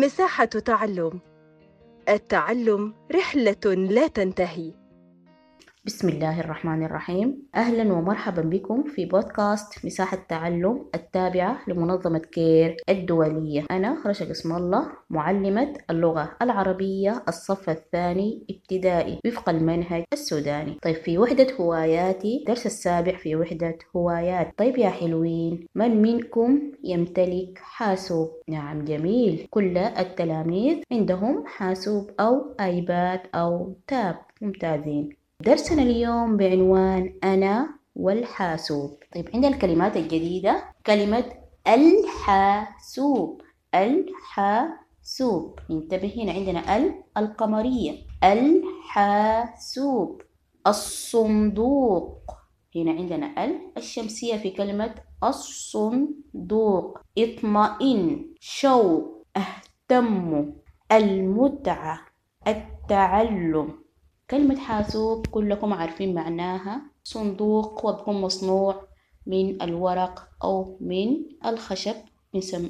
مساحة تعلم. التعلم رحلة لا تنتهي. بسم الله الرحمن الرحيم. أهلا ومرحبا بكم في بودكاست مساحة تعلم التابعة لمنظمة كير الدولية. أنا رشا اسم الله معلمة اللغة العربية الصف الثاني ابتدائي وفق المنهج السوداني. طيب في وحدة هواياتي درس السابع في وحدة هوايات. طيب يا حلوين من منكم يمتلك حاسوب؟ نعم جميل. كل التلاميذ عندهم حاسوب أو آيباد أو تاب. ممتازين. درسنا اليوم بعنوان أنا والحاسوب. طيب عندنا الكلمات الجديدة كلمة الحاسوب. الحاسوب. انتبه هنا عندنا ال القمرية. الحاسوب. الصندوق. هنا عندنا ال الشمسية في كلمة الصندوق. اطمئن. شوق اهتم. المتعة. التعلم. كلمة حاسوب كلكم عارفين معناها. صندوق وبكون مصنوع من الورق أو من الخشب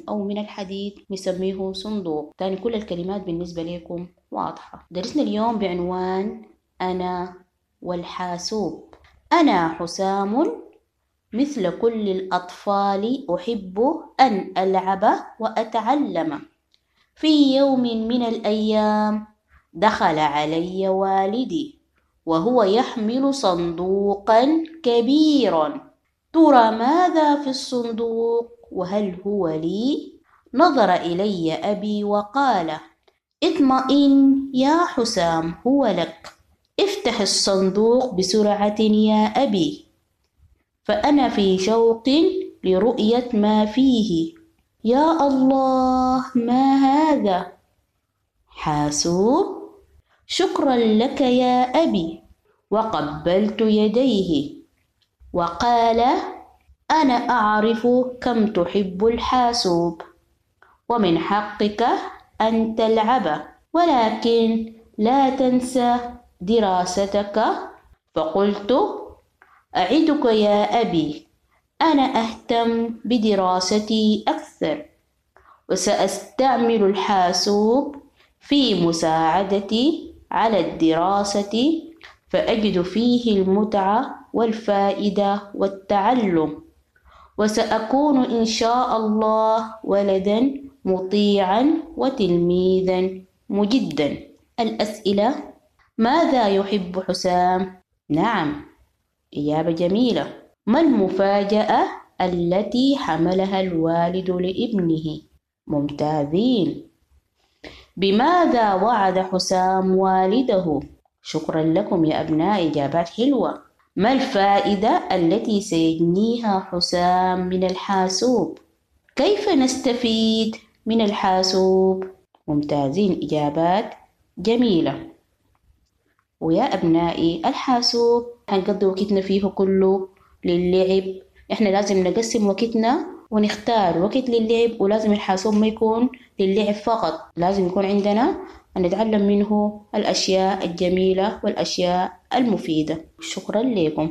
أو من الحديد نسميه صندوق. تاني كل الكلمات بالنسبة لكم واضحة. درسنا اليوم بعنوان أنا والحاسوب. أنا حسام مثل كل الأطفال أحب أن ألعب وأتعلم. في يوم من الأيام دخل علي والدي وهو يحمل صندوقا كبيرا. ترى ماذا في الصندوق؟ وهل هو لي؟ نظر إلي أبي وقال اطمئن يا حسام هو لك. افتح الصندوق بسرعة يا أبي. فأنا في شوق لرؤية ما فيه. يا الله ما هذا؟ حاسوب؟ شكرا لك يا أبي. وقبلت يديه. وقال أنا أعرف كم تحب الحاسوب. ومن حقك أن تلعب ولكن لا تنسى دراستك. فقلت أعدك يا أبي. أنا أهتم بدراستي أكثر. وسأستعمل الحاسوب في مساعدتي على الدراسة فأجد فيه المتعة والفائدة والتعلم وسأكون إن شاء الله ولدا مطيعا وتلميذا مجدا الأسئلة ماذا يحب حسام؟ نعم إجابة جميلة ما المفاجأة التي حملها الوالد لابنه؟ ممتازين بماذا وعد حسام والده؟ شكرا لكم يا أبناء إجابات حلوة ما الفائدة التي سيجنيها حسام من الحاسوب؟ كيف نستفيد من الحاسوب؟ ممتازين إجابات جميلة ويا أبنائي الحاسوب هنقضي وقتنا فيه كله للعب إحنا لازم نقسم وقتنا ونختار وقت للعب ولازم الحاسوب ما يكون للعب فقط. لازم يكون عندنا نتعلم منه الأشياء الجميلة والأشياء المفيدة. شكرا لكم.